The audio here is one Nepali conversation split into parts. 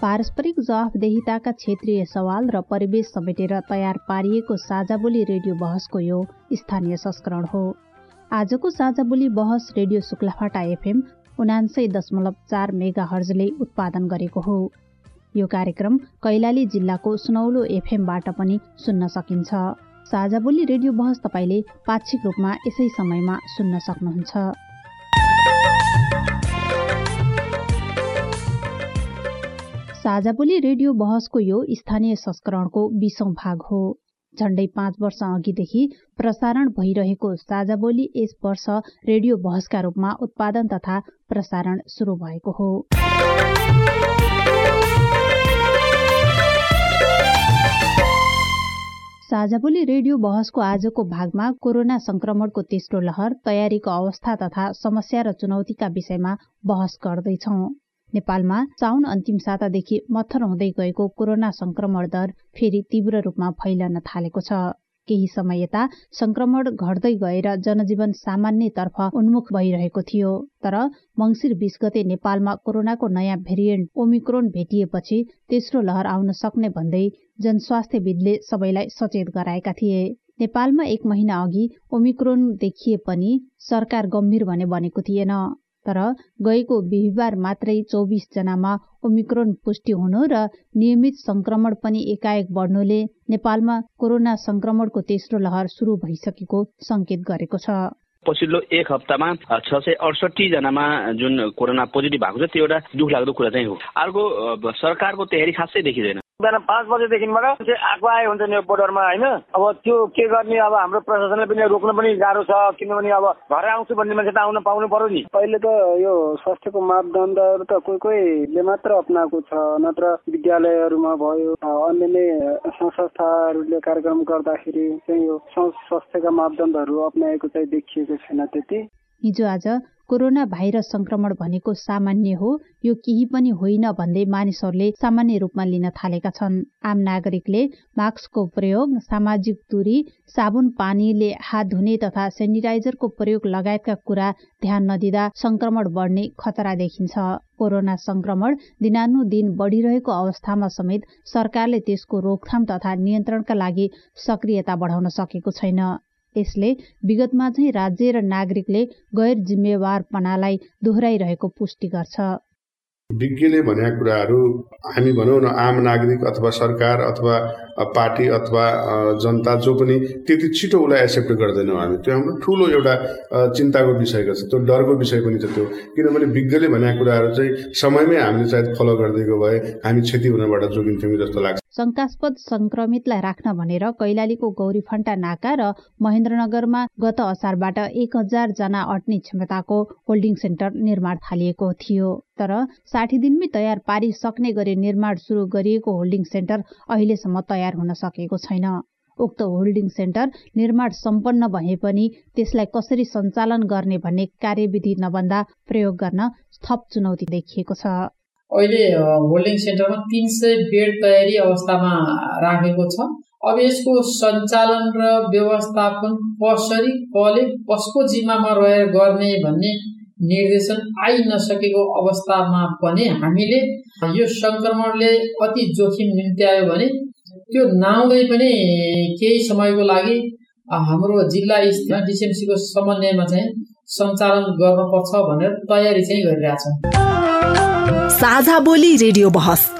पारस्परिक जवाफदेहिताका क्षेत्रीय सवाल र परिवेश समेटेर तयार पारिएको साझाबोली रेडियो बहसको यो स्थानीय संस्करण हो। आजको साझाबोली बहस रेडियो शुक्लाफाटा एफएम उनान्सय दशमलव चार मेगा हर्जले उत्पादन गरेको हो। यो कार्यक्रम कैलाली जिल्लाको सुनौलो एफएमबाट पनि सुन्न सकिन्छ। साझाबोली रेडियो बहस तपाईँले पाक्षिक रूपमा यसै समयमा सुन्न सक्नुहुन्छ। साझाबोली रेडियो बहसको यो स्थानीय संस्करणको बीसौं भाग हो। झण्डै पाँच वर्ष अघिदेखि प्रसारण भइरहेको साझाबोली यस वर्ष रेडियो बहसका रूपमा उत्पादन तथा प्रसारण शुरू भएको हो। साझाबोली रेडियो बहसको आजको भागमा कोरोना संक्रमणको तेस्रो लहर तयारीको अवस्था तथा समस्या र चुनौतीका विषयमा बहस गर्दैछौ। नेपालमा साउन अन्तिम सातादेखि मत्थर हुँदै गएको कोरोना संक्रमण दर फेरि तीव्र रूपमा फैलन थालेको छ। केही समय यता संक्रमण घट्दै गएर जनजीवन सामान्यतर्फ उन्मुख भइरहेको थियो। तर मंगिर बीस गते नेपालमा कोरोनाको नयाँ भेरिएन्ट ओमिक्रोन भेटिएपछि तेस्रो लहर आउन सक्ने भन्दै जनस्वास्थ्यविदले सबैलाई सचेत गराएका थिए। नेपालमा एक महिना अघि ओमिक्रोन देखिए पनि सरकार गम्भीर भने बनेको थिएन। तर गएको बिहिबार मात्रै चौबिस जनामा ओमिक्रोन पुष्टि हुनु र नियमित संक्रमण पनि एकाएक बढ्नुले नेपालमा कोरोना संक्रमणको तेस्रो लहर शुरू भइसकेको संकेत गरेको छ। पछिल्लो एक हप्तामा छ सय अडसठी जनामा जुन कोरोना पोजिटिभ भएको छ त्यो एउटा दुख लाग्दो कुरा चाहिँ हो। अर्को सरकारको तयारी खासै देखिँदैन। बिहान पाँच बजेदेखिबाट आएको आए हुन्छ नि बोर्डरमा होइन? अब त्यो के गर्ने अब हाम्रो प्रशासनले पनि रोक्न पनि गाह्रो छ किनभने अब घरै आउँछु भन्ने मान्छे त आउन पाउनु पर्यो नि। अहिले त यो स्वास्थ्यको मापदण्डहरू त कोही कोहीले मात्र अप्नाएको छ नत्र विद्यालयहरूमा भयो अन्य नै संस्थाहरूले कार्यक्रम गर्दाखेरि चाहिँ यो स्वास्थ्यका मापदण्डहरू अप्नाएको चाहिँ देखिएको छैन त्यति। हिजो आज कोरोना भाइरस संक्रमण भनेको सामान्य हो। यो केही पनि होइन भन्दै मानिसहरूले सामान्य रूपमा लिन थालेका छन्। आम नागरिकले मास्कको प्रयोग सामाजिक दूरी साबुन पानीले हात धुने तथा सेनिटाइजरको प्रयोग लगायतका कुरा ध्यान नदिँदा संक्रमण बढ्ने खतरा देखिन्छ। कोरोना संक्रमण दिनानुदिन बढ़िरहेको अवस्थामा समेत सरकारले त्यसको रोकथाम तथा नियन्त्रणका लागि सक्रियता बढाउन सकेको छैन। यसले विगतमा चाहिँ राज्य र नागरिकले गैर जिम्मेवारपनालाई दोहोऱ्याइरहेको पुष्टि गर्छ। विज्ञले भनेका कुराहरू हामी भनौँ न आम नागरिक अथवा सरकार अथवा पार्टी अथवा जनता जो पनि त्यति छिटो उसलाई एक्सेप्ट गर्दैनौँ हामी। त्यो हाम्रो ठुलो एउटा चिन्ताको विषयको छ त्यो डरको विषय पनि छ त्यो। किनभने विज्ञले भनेका कुराहरू चाहिँ समयमै हामीले सायद फलो गरिदिएको भए हामी क्षति हुनबाट जोगिन्थ्यौँ जस्तो लाग्छ। शङ्कास्पद संक्रमितलाई राख्न भनेर कैलालीको गौरीफन्टा नाका र महेन्द्रनगरमा गत असारबाट एक हजार जना अट्ने क्षमताको होल्डिङ सेन्टर निर्माण थालिएको थियो। तर साठी दिनमै तयार पारिसक्ने गरी निर्माण सुरु गरिएको होल्डिङ सेन्टर अहिलेसम्म तयार हुन सकेको छैन। उक्त होल्डिङ सेन्टर निर्माण सम्पन्न भए पनि त्यसलाई कसरी सञ्चालन गर्ने भन्ने कार्यविधि नभन्दा प्रयोग गर्न थप चुनौती देखिएको छ। अहिले होल्डिङ सेन्टरमा तिन सय बेड तयारी अवस्थामा राखेको छ। अब यसको सञ्चालन र व्यवस्थापन कसरी कसले कसको जिम्मामा रहेर गर्ने भन्ने निर्देशन आइ नसकेको अवस्थामा पनि हामीले यो सङ्क्रमणले अति जोखिम निम्त्यायो भने त्यो नआउँदै पनि केही समयको लागि हाम्रो जिल्ला स्थित डिसिएमसीको समन्वयमा चाहिँ सञ्चालन गर्नुपर्छ भनेर तयारी चाहिँ गरिरहेछौँ। साझा बोली रेडियो बहस।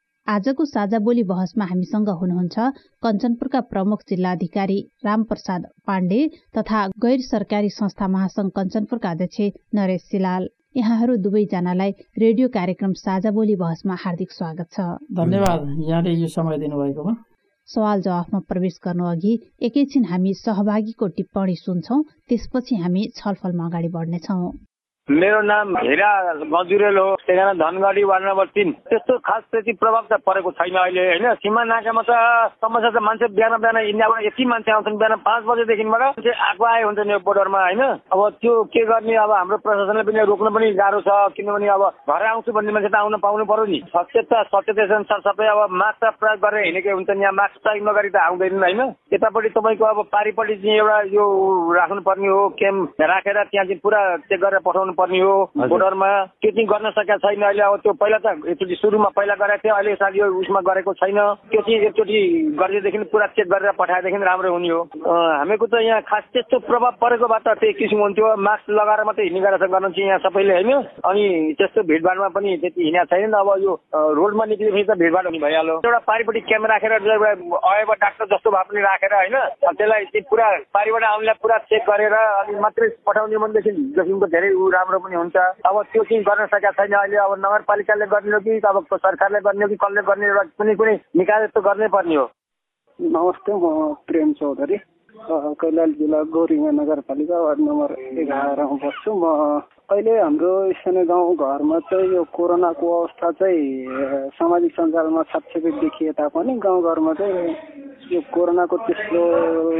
आजको साझा बोली बहसमा हामीसँग हुनुहुन्छ कञ्चनपुरका प्रमुख जिल्लाधिकारी रामप्रसाद पाण्डे तथा गैर सरकारी संस्था महासंघ कञ्चनपुरका अध्यक्ष नरेश सिलाल। यहाँहरू दुवैजनालाई रेडियो कार्यक्रम साझा बोली बहसमा हार्दिक स्वागत छ। धन्यवाद। यहाँले यो समय दिनुभएकोमा। सवाल जवाफमा प्रवेश गर्नु अघि एकैछिन हामी सहभागीको टिप्पणी सुन्छौं त्यसपछि हामी छलफलमा अगाडि बढ्नेछौँ। मेरो नाम हिरा गजुरेल हो ठेगाना धनगढी वार्ड नम्बर तिन। त्यस्तो खास त्यति प्रभाव त परेको छैन अहिले होइन? सीमा नाकामा त समस्या त मान्छे बिहान बिहान इन्डियाबाट यति मान्छे आउँछन् बिहान पाँच बजेदेखिबाट मान्छे आएको आए हुन्छ नि बोर्डरमा होइन? अब त्यो के गर्ने? अब हाम्रो प्रशासनले पनि रोक्न पनि गाह्रो छ किनभने अब घर आउँछु भन्ने मान्छे त आउन पाउनु पर्यो नि। सचेत सचेतेसन सबै अब मास्क प्रयोग गरेर हिँडेकै हुन्छ नि यहाँ मास्क प्रयोग नगरी त आउँदैन होइन? यतापट्टि तपाईँको अब पारिपट्टि चाहिँ एउटा यो राख्नुपर्ने हो क्याम्प राखेर त्यहाँ चाहिँ पुरा चेक गरेर पठाउनु पर्ने हो। बोर्डरमा त्यो चाहिँ गर्न सकेका छैन। अहिले अब त्यो पहिला त एकचोटि सुरुमा पहिला गरेको थियो। अहिले सायद यो उसमा गरेको छैन। त्यो चाहिँ एकचोटि गरिदिएदेखि पुरा चेक गरेर पठाएदेखि राम्रो हुने हो। हामीको त यहाँ खास त्यस्तो प्रभाव परेको भए त त्यही किसिम हुन्थ्यो। मास्क लगाएर मात्रै हिँड्ने गरेर गर्नु चाहिँ यहाँ सबैले होइन? अनि त्यस्तो भिडभाडमा पनि त्यति हिँडेको छैन अब यो रोडमा निक्लेपछि त भिडभाड हुने भइहाल्यो। एउटा पारिपट्टि क्यामेरा राखेर अयब डाक्टर जस्तो भए पनि राखेर होइन? त्यसलाई पुरा पारिबाट आउनेलाई पुरा चेक गरेर अनि मात्रै पठाउने भनेदेखि जोखिमको धेरै राम्रो पनि हुन्छ। अब त्यो चाहिँ गर्न सकेका छैन अहिले। अब नगरपालिकाले गर्ने हो कि अब सरकारले गर्ने हो कि कसले गर्ने एउटा कुनै कुनै निकाय जस्तो गर्नै पर्ने हो। नमस्ते म प्रेम चौधरी। कैलाली जिल्ला गौरीमा नगरपालिका वार्ड नम्बर एघारमा बस्छु। म अहिले हाम्रो सानो गाउँ घरमा चाहिँ यो कोरोनाको अवस्था चाहिँ सामाजिक सञ्जालमा छापछेपी देखिए तापनि गाउँघरमा चाहिँ यो कोरोनाको तेस्रो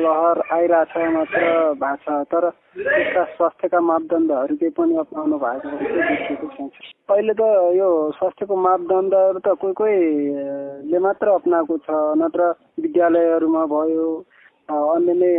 लहर आइरहेछ मात्र भएको छ तर यसका स्वास्थ्यका मापदण्डहरू केही पनि अप्नाउनु भएको देखिएको छैन अहिले त यो स्वास्थ्यको मापदण्डहरू त कोही कोहीले मात्र अप्नाएको छ नत्र विद्यालयहरूमा भयो अन्य नै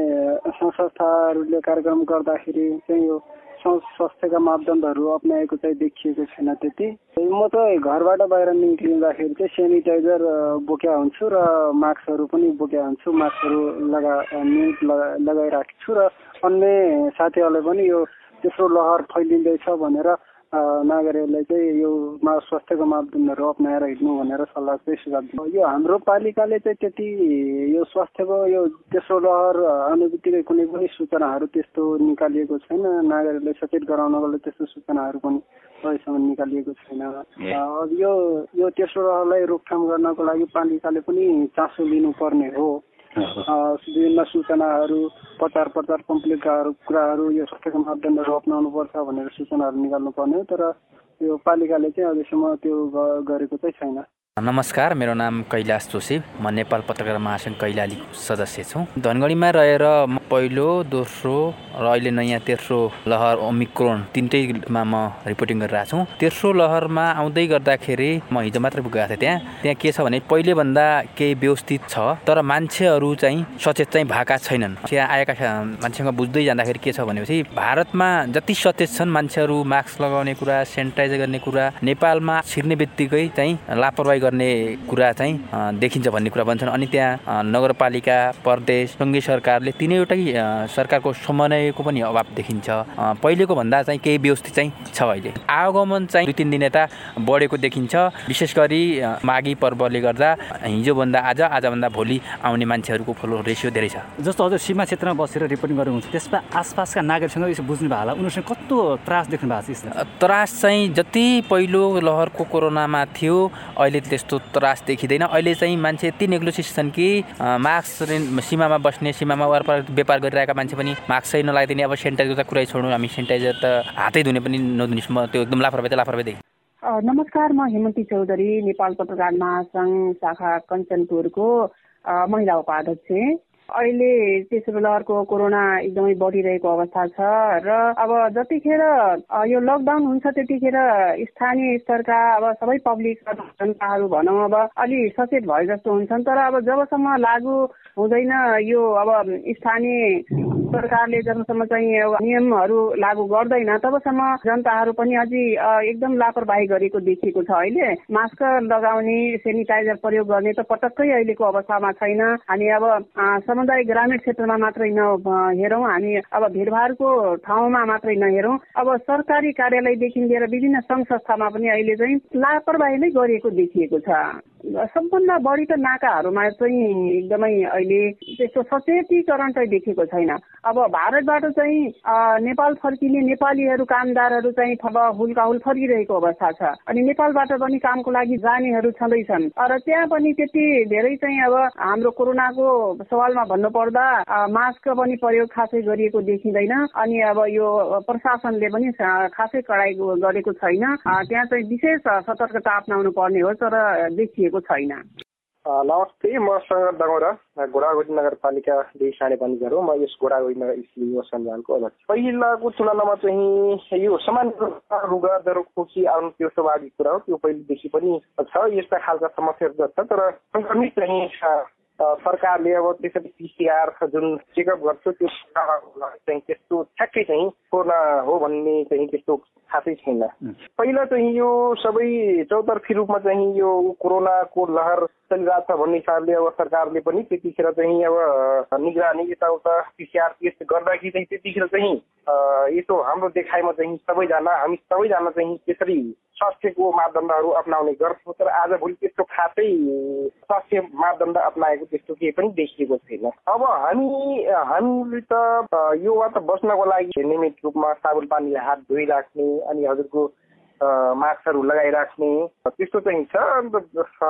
संस्थाहरूले कार्यक्रम गर्दाखेरि चाहिँ यो स्वास्थ्यका मापदण्डहरू अप्नाएको चाहिँ देखिएको छैन त्यति। म त घरबाट बाहिर निक्लिँदाखेरि चाहिँ सेनिटाइजर बोक्या हुन्छु र मास्कहरू पनि बोक्या हुन्छु। मास्कहरू लगा मिट लगाइराखेको छु र अन्य साथीहरूलाई पनि यो तेस्रो लहर फैलिँदैछ भनेर नागरिकहरूलाई चाहिँ यो स्वास्थ्यको मापदण्डहरू अप्नाएर हिँड्नु भनेर सल्लाह चाहिँ सुझाव दिनु यो हाम्रो पालिकाले चाहिँ त्यति यो स्वास्थ्यको यो तेस्रो लहर आउने बित्तिकै कुनै पनि सूचनाहरू त्यस्तो निकालिएको छैन। नागरिकलाई सचेत गराउनको लागि त्यस्तो सूचनाहरू पनि अहिलेसम्म निकालिएको छैन। यो यो तेस्रो लहरलाई रोकथाम गर्नको लागि पालिकाले पनि चासो लिनुपर्ने हो। विभिन्न सूचनाहरू प्रचार प्रचार पम्पलेटका कुराहरू यो स्वास्थ्यको मापदण्डहरू अप्नाउनुपर्छ भनेर सूचनाहरू निकाल्नु पर्ने हो तर यो पालिकाले चाहिँ अहिलेसम्म त्यो गरेको चाहिँ छैन। नमस्कार मेरो नाम कैलाश जोशी। म नेपाल पत्रकार महासङ्घ कैलालीको सदस्य छु। धनगढीमा रहेर म पहिलो दोस्रो र अहिले नयाँ तेस्रो लहर ओमिक्रोन तिनटैमा म रिपोर्टिङ गरिरहेको छु। तेस्रो लहरमा आउँदै गर्दाखेरि म हिजो मात्रै गएको थिएँ त्यहाँ। त्यहाँ के छ भने पहिलेभन्दा केही व्यवस्थित छ तर मान्छेहरू चाहिँ सचेत चाहिँ भएका छैनन्। त्यहाँ आएका मान्छेसँग बुझ्दै जाँदाखेरि के छ भनेपछि भारतमा जति सचेत छन् मान्छेहरू मास्क लगाउने कुरा सेनिटाइजर गर्ने कुरा नेपालमा छिर्ने बित्तिकै चाहिँ लापरवाही गर्ने कुरा चाहिँ देखिन्छ भन्ने कुरा भन्छन्। अनि त्यहाँ नगरपालिका प्रदेश सङ्घीय सरकारले तिनैवटै सरकारको समन्वयको पनि अभाव देखिन्छ। पहिलेको भन्दा चाहिँ केही व्यवस्थित चाहिँ छ अहिले। आवागमन चाहिँ दुई तिन दिन यता बढेको देखिन्छ। विशेष गरी माघी पर्वले गर्दा हिजोभन्दा आज आजभन्दा भोलि आउने मान्छेहरूको फलो रेसियो धेरै छ। जस्तो हजुर सीमा क्षेत्रमा बसेर रिपोर्टिङ गर्नुहुन्छ त्यसमा आसपासका नागरिकसँग यसो बुझ्नु भयो होला। उनीहरूसँग कस्तो त्रास देख्नु भएको छ त्रास चाहिँ जति पहिलो लहरको कोरोनामा थियो अहिले त्यस्तो त्रास देखिँदैन। अहिले चाहिँ मान्छे यति नेग्लोसिस छन् कि मास्क सीमामा बस्ने सीमामा वरपर व्यापार गरिरहेका मान्छे पनि मास्कै नलाइदिने अब सेनिटाइजर त कुरै छोड्नु हामी सेनिटाइजर त हातै धुने पनि नधुने त्यो एकदम लापरवाही त लापरवाही नमस्कार म हेमन्ती चौधरी नेपाल पत्रकार महासङ्घ शाखा कञ्चनपुरको महिला उपाध्यक्ष। अहिले तेस्रो लहरको कोरोना एकदमै बढिरहेको अवस्था छ र अब जतिखेर यो लकडाउन हुन्छ त्यतिखेर स्थानीय स्तरका अब सबै पब्लिक जनताहरू भनौँ अब अलि सचेत भए जस्तो हुन्छन्। तर अब जबसम्म लागू हुँदैन यो अब स्थानीय सरकारले जबसम्म चाहिँ नियमहरू लागू गर्दैन तबसम्म जनताहरू पनि अझै एकदम लापरवाही गरेको देखिएको छ अहिले। मास्क लगाउने सेनिटाइजर प्रयोग गर्ने त पटक्कै अहिलेको अवस्थामा छैन। हामी अब समुदाय ग्रामीण क्षेत्रमा मात्रै नहेरौँ। हामी अब भिडभाडको ठाउँमा मात्रै नहेरौँ। अब सरकारी कार्यालयदेखि लिएर विभिन्न सङ्घ संस्थामा पनि अहिले चाहिँ लापरवाही नै गरिएको देखिएको छ। सबभन्दा बढी त नाकाहरूमा चाहिँ एकदमै अहिले त्यस्तो सचेतीकरण चाहिँ देखेको छैन। अब भारतबाट चाहिँ नेपाल फर्किने नेपालीहरू कामदारहरू चाहिँ अब हुलकाहुल फर्किरहेको अवस्था छ। अनि नेपालबाट पनि कामको लागि जानेहरू छँदैछन्। र त्यहाँ पनि त्यति धेरै चाहिँ अब हाम्रो कोरोनाको सवालमा भन्नुपर्दा मास्क पनि प्रयोग खासै गरिएको देखिँदैन। अनि अब यो प्रशासनले पनि खासै कडाइ गरेको छैन। त्यहाँ चाहिँ विशेष सतर्कता अप्नाउनु पर्ने हो तर देखिएको छैन। नमस्ते म सङ्गत डगौरा घोडागोडी नगरपालिका दुई साढे हो म यस घोडागोडी नगर युवा सञ्जालको अध्यक्ष। पहिलाको तुलनामा चाहिँ यो सामान्य रुगा ज्वरो खोकी आउनु त्यो स्वाभाविक कुरा हो। त्यो पहिलेदेखि पनि छ यस्ता खालका समस्याहरू छ तर सङ्क्रमित चाहिँ सरकारले अब त्यसरी पिसिआर जुन चेकअप गर्छ त्यो चाहिँ त्यस्तो ठ्याक्कै चाहिँ कोरोना हो भन्ने चाहिँ त्यस्तो खासै छैन। पहिला चाहिँ यो सबै चौतर्फी रूपमा चाहिँ यो कोरोनाको लहर चलिरहेको छ भन्ने हिसाबले अब सरकारले पनि त्यतिखेर चाहिँ अब निगरानी यताउता पिसिआर टेस्ट गर्दाखेरि चाहिँ त्यतिखेर चाहिँ यसो हाम्रो देखाइमा चाहिँ सबैजना हामी सबैजना चाहिँ त्यसरी स्वास्थ्यको मापदण्डहरू अप्नाउने गर्छौँ तर आजभोलि त्यस्तो खासै स्वास्थ्य मापदण्ड अप्नाएको त्यस्तो केही पनि देखिएको छैन। अब हामी हामीले त योबाट बस्नको लागि नियमित रूपमा साबुन पानीले हात धोइराख्ने अनि हजुरको मास्कहरू लगाइराख्ने त्यस्तो चाहिँ छ। अन्त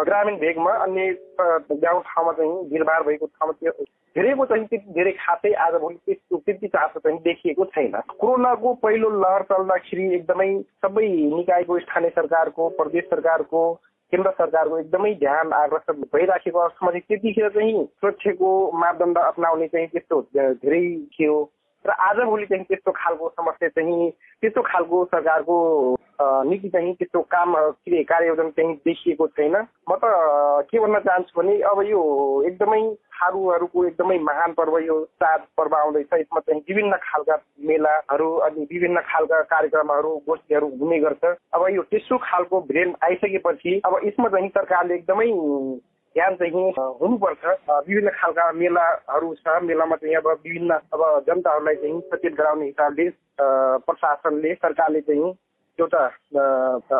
ग्रामीण भेगमा अन्य गाउँ ठाउँमा चाहिँ भिडभाड भएको ठाउँमा त्यो धेरैको चाहिँ त्यति धेरै खासै आजभोलि त्यस्तो त्यति चासो चाहिँ देखिएको छैन। कोरोनाको पहिलो लहर चल्दाखेरि एकदमै सबै निकायको स्थानीय सरकारको प्रदेश सरकारको केन्द्र सरकारको एकदमै ध्यान आग्रह भइराखेको अवस्थामा चाहिँ त्यतिखेर चाहिँ सुरक्षाको मापदण्ड अप्नाउने चाहिँ त्यस्तो धेरै थियो। र आजभोलि चाहिँ त्यस्तो खालको समस्या चाहिँ त्यस्तो खालको सरकारको नीति चाहिँ त्यस्तो काम के कार्ययोजना चाहिँ देखिएको छैन। म त के भन्न चाहन्छु भने अब यो एकदमै थारूहरूको एकदमै महान पर्व यो चाड पर्व आउँदैछ। यसमा चाहिँ विभिन्न खालका मेलाहरू अनि विभिन्न खालका कार्यक्रमहरू गोष्ठीहरू हुने गर्छ। अब यो त्यस्तो खालको ब्रेन आइसकेपछि अब यसमा चाहिँ सरकारले एकदमै ध्यान चाहिँ हुनुपर्छ। विभिन्न खालका मेलाहरू छ। मेलामा चाहिँ अब विभिन्न अब जनताहरूलाई चाहिँ सचेत गराउने हिसाबले प्रशासनले सरकारले चाहिँ एउटा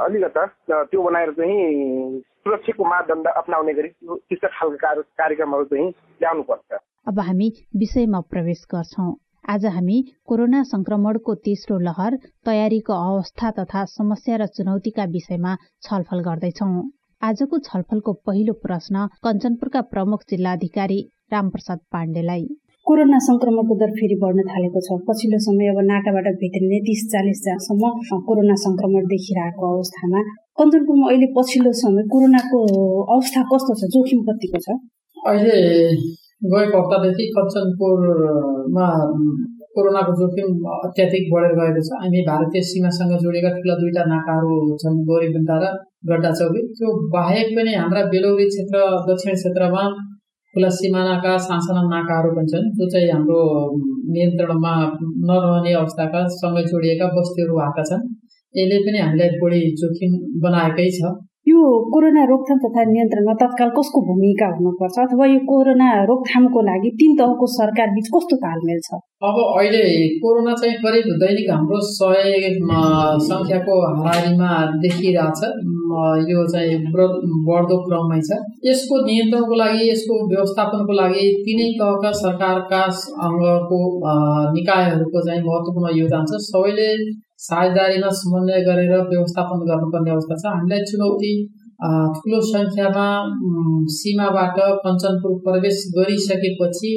अलिकता त्यो बनाएर चाहिँ सुरक्षाको मापदण्ड अप्नाउने गरी त्यस्तो खालका कार्यक्रमहरू चाहिँ ल्याउनुपर्छ। अब हामी विषयमा प्रवेश गर्छौँ। आज हामी कोरोना संक्रमणको तेस्रो लहर तयारीको अवस्था तथा समस्या र चुनौतीका विषयमा छलफल गर्दैछौँ। आजको छलफलको पहिलो प्रश्न कञ्चनपुरका प्रमुख जिल्लाधिकारी रामप्रसाद पाण्डेलाई। कोरोना संक्रमणको दर फेरि बढ्न थालेको छ। पछिल्लो समय अब नाकाबाट भित्रिने तिस चालिस जनासम्म कोरोना संक्रमण देखिरहेको अवस्थामा कञ्चनपुरमा अहिले पछिल्लो समय कोरोनाको अवस्था कस्तो छ? जोखिम कतिको छ? अहिले गएको हप्तादेखि कञ्चनपुरमा कोरोनाको जोखिम अत्याधिक बढेर गएको छ। हामी भारतीय सीमासँग जोडिएका ठुला दुईटा नाकाहरू छन् गौरीबन्दा र गड्डा चौकी। त्यो बाहेक पनि हाम्रा बेलौरी क्षेत्र दक्षिण क्षेत्रमा खुला सिमानाका सासाना नाकाहरू पनि छन् जो चाहिँ हाम्रो नियन्त्रणमा नरहने अवस्थाका सँगै जोडिएका बस्तीहरू भएका छन्। यसले पनि हामीलाई बढी जोखिम बनाएकै छ। यो कोरोना रोकथाम तथा नियन्त्रणमा तत्काल कसको भूमिका हुनुपर्छ? अथवा यो कोरोना रोकथामको लागि तिन तहको सरकार बिच कस्तो तालमेल छ? अब अहिले कोरोना चाहिँ करिब दैनिक हाम्रो सय सङ्ख्याको हाराहारीमा देखिरहेछ। यो चाहिँ बढ्दो क्रममै छ। यसको नियन्त्रणको लागि यसको व्यवस्थापनको लागि तिनै तहका सरकारका अङ्गको निकायहरूको चाहिँ महत्त्वपूर्ण योगदान छ। सबैले साझेदारीमा समन्वय गरेर व्यवस्थापन गर्नुपर्ने अवस्था छ। हामीलाई चुनौती ठुलो सङ्ख्यामा सीमाबाट कञ्चनपुर प्रवेश गरिसकेपछि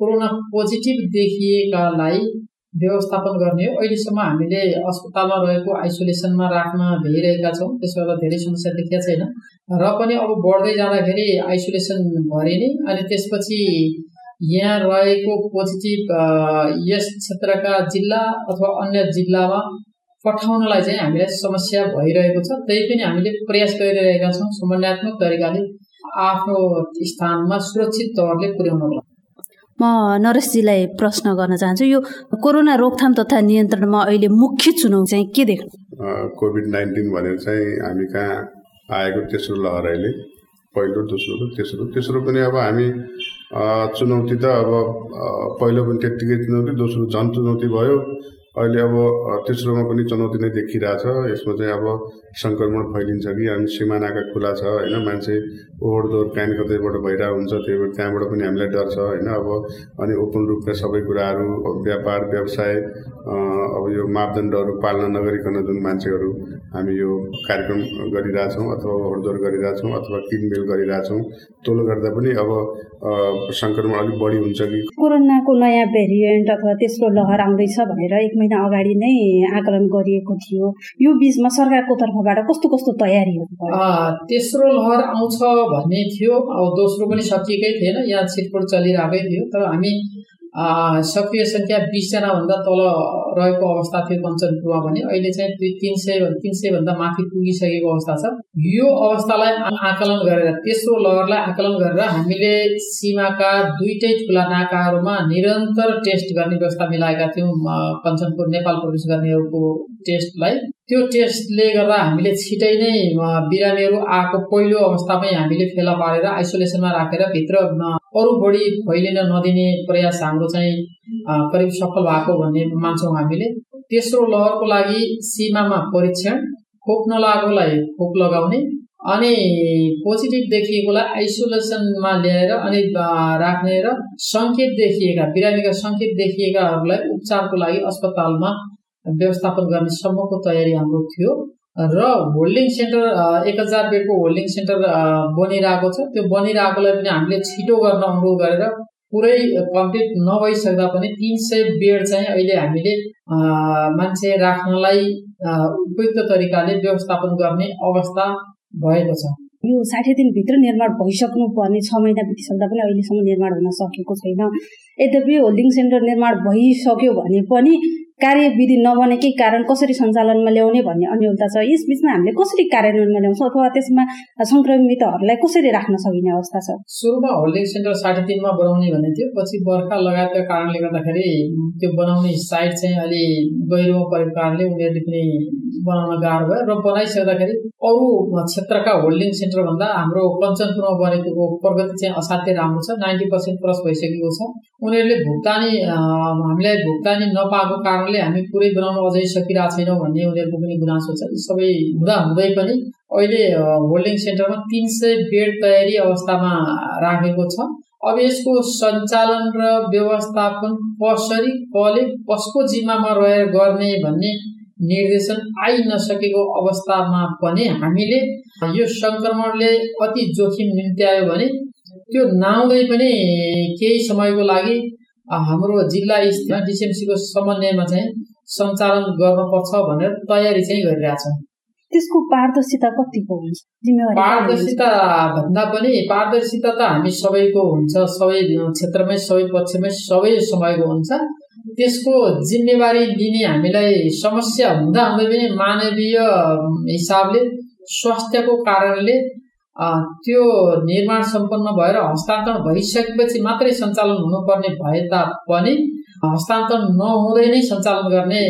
कोरोना पोजिटिभ देखिएकालाई व्यवस्थापन गर्ने हो। अहिलेसम्म हामीले अस्पतालमा रहेको आइसोलेसनमा राख्न भइरहेका छौँ। त्यसो गर्दा धेरै समस्या देखिया छैन। र पनि अब बढ्दै जाँदाखेरि आइसोलेसन भरिने अनि त्यसपछि यहाँ रहेको पोजिटिभ यस क्षेत्रका जिल्ला अथवा अन्य जिल्लामा पठाउनलाई चाहिँ हामीलाई समस्या भइरहेको छ। त्यही पनि हामीले प्रयास गरिरहेका छौँ समन्वयात्मक तरिकाले आफ्नो स्थानमा सुरक्षित तवरले पुर्याउनको लागि। म नरेशजीलाई प्रश्न गर्न चाहन्छु यो कोरोना रोकथाम तथा नियन्त्रणमा अहिले मुख्य चुनौती चाहिँ के देख्नु? कोभिड नाइन्टिन भनेर चाहिँ हामी कहाँ आएको तेस्रो लहर अहिले पहिलो दोस्रो तेस्रो तेस्रो पनि अब हामी चुनौती त अब पहिलो पनि त्यत्तिकै चुनौती दोस्रो झन् चुनौती भयो। अहिले अब तेस्रोमा पनि चुनौती नै देखिरहेछ यसमा चाहिँ अब सङ्क्रमण फैलिन्छ कि अनि सिमानाका खुला छ होइन? मान्छे ओहोर दोहोर कहीँ कतैबाट भइरहेको हुन्छ त्यही भएर त्यहाँबाट पनि हामीलाई डर छ होइन? अब अनि ओपन रूपमा सबै कुराहरू व्यापार व्यवसाय अब यो मापदण्डहरू पालना नगरिकन जुन मान्छेहरू हामी यो कार्यक्रम गरिरहेछौँ अथवा ओहोर दोहोर गरिरहेछौँ अथवा किनमेल गरिरहेछौँ त्यसले गर्दा पनि अब सङ्क्रमण अलिक बढी हुन्छ कि कोरोनाको नयाँ भेरिएन्ट अथवा तेस्रो लहर आउँदैछ भनेर एक महिना अगाडि नै आकलन गरिएको थियो। यो बिचमा सरकारको तर्फबाट कस्तो कस्तो तयारीहरू तेस्रो लहर आउँछ भन्ने थियो अब दोस्रो पनि सकिएकै थिएन यहाँ छिटफुट चलिरहेकै थियो। तर हामी सक्रिय सङ्ख्या बिसजनाभन्दा तल रहेको अवस्था थियो कञ्चनपुरमा भने अहिले चाहिँ दुई तिन सय तिन सयभन्दा माथि पुगिसकेको अवस्था छ। यो अवस्थालाई आकलन गरेर तेस्रो लहरलाई आकलन गरेर हामीले सीमाका दुईटै ठुला नाकाहरूमा निरन्तर टेस्ट गर्ने व्यवस्था मिलाएका थियौँ। कञ्चनपुर नेपाल प्रवेश गर्नेहरूको टेस्टलाई त्यो टेस्टले गर्दा हामीले छिटै नै बिरामीहरू आएको पहिलो अवस्थामै हामीले फेला पारेर आइसोलेसनमा राखेर भित्र अरू बढी फैलिन नदिने प्रयास हाम्रो चाहिँ करिब सफल भएको भन्ने मान्छौँ हामीले। तेस्रो लहरको लागि सीमामा परीक्षण खोप नलागेकोलाई खोप लगाउने अनि पोजिटिभ देखिएकोलाई आइसोलेसनमा ल्याएर अनि राख्ने र सङ्केत देखिएका बिरामीका सङ्केत देखिएकाहरूलाई उपचारको लागि अस्पतालमा व्यवस्थापन गर्ने सम्मको तयारी हाम्रो थियो। र होल्डिङ सेन्टर एक हजार बेडको होल्डिङ सेन्टर बनिरहेको छ। त्यो बनिरहेकोलाई पनि हामीले छिटो गर्न अनुरोध गरेर पुरै कम्प्लिट नभइसक्दा पनि तिन सय बेड चाहिँ अहिले हामीले मान्छे राख्नलाई उपयुक्त तरिकाले व्यवस्थापन गर्ने अवस्था भएको छ। यो साठी दिनभित्र निर्माण भइसक्नु पर्ने छ महिना बितिसक्दा पनि अहिलेसम्म निर्माण हुन सकेको छैन। यद्यपि होल्डिङ सेन्टर निर्माण भइसक्यो भने पनि कार्यविधि नबनेकै कारण कसरी सञ्चालनमा ल्याउने भन्ने अन्यलता छ। यस बिचमा हामीले कसरी कार्यान्वयनमा ल्याउँछौँ अथवा त्यसमा सङ्क्रमितहरूलाई कसरी राख्न सकिने अवस्था छ? सुरुमा होल्डिङ सेन्टर साढे तिनमा बनाउने भन्ने थियो। पछि बर्खा लगायतका कारणले गर्दाखेरि त्यो बनाउने साइड चाहिँ अलि गहिरोमा परेको कारणले उनीहरूले पनि बनाउन गाह्रो भयो। र बनाइसक्दाखेरि अरू क्षेत्रका होल्डिङ सेन्टरभन्दा हाम्रो कञ्चनपुरमा बनेको प्रगति चाहिँ असाध्यै राम्रो छ। नाइन्टी पर्सेन्ट प्लस भइसकेको छ। उनीहरूले भुक्तानी हामीलाई भुक्तानी नपाएको कारणले हामी पुरै बनाउन अझै सकिरहेको छैनौँ भन्ने उनीहरूको पनि गुनासो छ। सबै हुँदा हुँदै पनि अहिले होल्डिङ सेन्टरमा तिन सय बेड तयारी अवस्थामा राखेको छ। अब यसको सञ्चालन र व्यवस्थापन कसरी कसले कसको जिम्मामा रहेर गर्ने भन्ने निर्देशन आइ नसकेको अवस्थामा पनि हामीले यो सङ्क्रमणले अति जोखिम निम्त्यायो भने त्यो नआउँदै पनि केही समयको लागि हाम्रो जिल्ला डिसिएमसीको समन्वयमा चाहिँ सञ्चालन गर्नुपर्छ भनेर तयारी चाहिँ गरिरहेछौँ त्यसको पारदर्शिता कतिको हुन्छ? पारदर्शिता भन्दा पनि पारदर्शिता त हामी सबैको हुन्छ सबै क्षेत्रमै सबै पक्षमै सबै समयको हुन्छ। त्यसको जिम्मेवारी लिने हामीलाई समस्या हुँदा हुँदै पनि मानवीय हिसाबले स्वास्थ्यको कारणले त्यो निर्माण सम्पन्न भएर हस्तान्तरण भइसकेपछि मात्रै सञ्चालन हुनुपर्ने भए तापनि हस्तान्तरण नहुँदै नै सञ्चालन गर्ने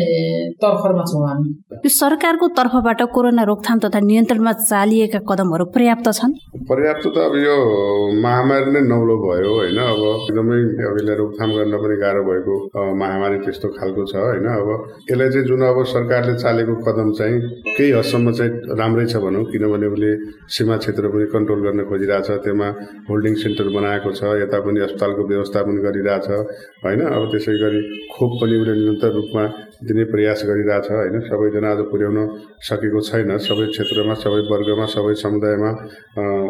तर्फमा छौँ हामी। यो सरकारको तर्फबाट कोरोना रोकथाम तथा नियन्त्रणमा चालिएका कदमहरू पर्याप्त छन्? पर्याप्त त अब यो महामारी नै नौलो भयो होइन? अब एकदमै अब यसलाई रोकथाम गर्न पनि गाह्रो भएको महामारी त्यस्तो खालको छ होइन? अब यसलाई चाहिँ जुन अब सरकारले चालेको कदम चाहिँ केही हदसम्म चाहिँ राम्रै छ भनौँ किनभने उसले सीमा क्षेत्र पनि कन्ट्रोल गर्न खोजिरहेछ त्यसमा होल्डिङ सेन्टर बनाएको छ यता पनि अस्पतालको व्यवस्थापन गरिरहेछ होइन? अब त्यसै गरी खोप पनि उसले निरन्तर रूपमा दिने प्रयास गरिरहेछ होइन? सबैजना आज पुर्याउन सकेको छैन। सबै क्षेत्रमा सबै वर्गमा सबै समुदायमा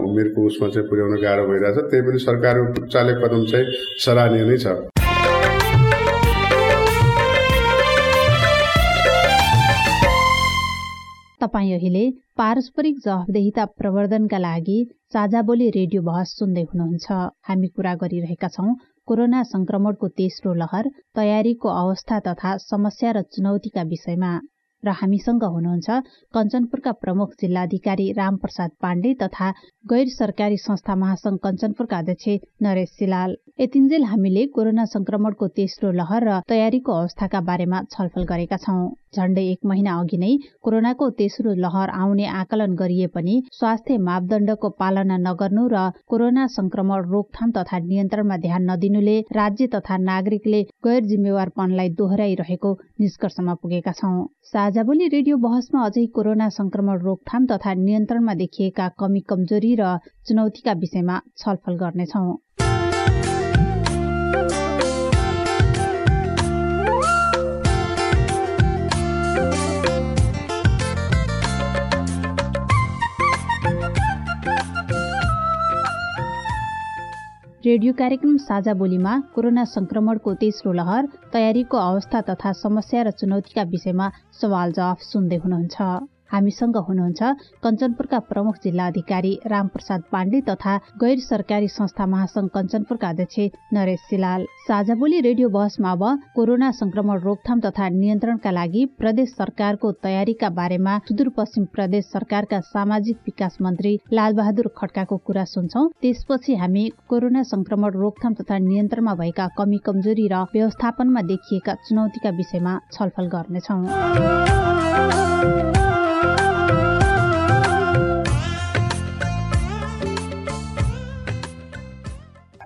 उमेरको उसमा चाहिँ पुर्याउन गाह्रो भइरहेछ। त्यही पनि सरकारको चालेको कदम चाहिँ सराहनीय नै छ। तपाईँ अहिले पारस्परिक जवाबदेहिता प्रवर्धनका लागि साझा बोली रेडियो बहस सुन्दै हुनुहुन्छ। हामी कुरा गरिरहेका छौँ कोरोना संक्रमणको तेस्रो लहर तयारीको अवस्था तथा समस्या र चुनौतीका विषयमा। र हामीसँग हुनुहुन्छ कञ्चनपुरका प्रमुख जिल्लाधिकारी रामप्रसाद पाण्डे तथा गैर सरकारी संस्था महासंघ कञ्चनपुरका अध्यक्ष नरेश सिलाल। यतिन्जेल हामीले कोरोना संक्रमणको तेस्रो लहर र तयारीको अवस्थाका बारेमा छलफल गरेका छौं। झण्डै एक महिना अघि नै कोरोनाको तेस्रो लहर आउने आकलन गरिए पनि स्वास्थ्य मापदण्डको पालना नगर्नु र कोरोना संक्रमण रोकथाम तथा नियन्त्रणमा ध्यान नदिनुले राज्य तथा नागरिकले गैर जिम्मेवारपनलाई दोहोऱ्याइरहेको निष्कर्षमा पुगेका छौं। साझाबोली रेडियो बहसमा अझै कोरोना संक्रमण रोकथाम तथा नियन्त्रणमा देखिएका कमी कमजोरी र चुनौतीका विषयमा छलफल गर्नेछौं। रेडियो कार्यक्रम साझा बोलीमा कोरोना संक्रमणको तेस्रो लहर तयारीको अवस्था तथा समस्या र चुनौतीका विषयमा सवाल जवाफ सुन्दै हुनुहुन्छ। हामीसँग हुनुहुन्छ कञ्चनपुरका प्रमुख जिल्ला अधिकारी रामप्रसाद पाण्डे तथा गैर सरकारी संस्था महासंघ कञ्चनपुरका अध्यक्ष नरेश सिलाल। साझाबोली रेडियो बहसमा अब कोरोना संक्रमण रोकथाम तथा नियन्त्रणका लागि प्रदेश सरकारको तयारीका बारेमा सुदूरपश्चिम प्रदेश सरकारका सामाजिक विकास मन्त्री लालबहादुर खड्काको कुरा सुन्छौ। त्यसपछि हामी कोरोना संक्रमण रोकथाम तथा नियन्त्रणमा भएका कमी कमजोरी र व्यवस्थापनमा देखिएका चुनौतीका विषयमा छलफल गर्नेछौ।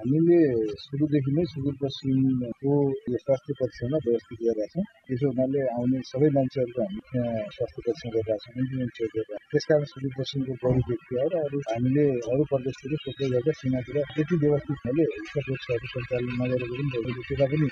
हामीले सुरुदेखि नै सुदूरपश्चिमको यो स्वास्थ्य परीक्षणमा व्यवस्थित गरिरहेका छौँ त्यसो हुनाले आउने सबै मान्छेहरूको हामी त्यहाँ स्वास्थ्य परीक्षण गरिरहेका छौँ इन्सुरेन्सहरू गरिरहेको त्यस कारण सुदूरपश्चिमको बढी व्यक्ति हो र अरू हामीले अरू प्रदेशतिर सोध्दै गर्दा सीमातिर त्यति व्यवस्थित खाले रोगहरू सञ्चालन नगरेको पनि भइरहेको त्यता पनि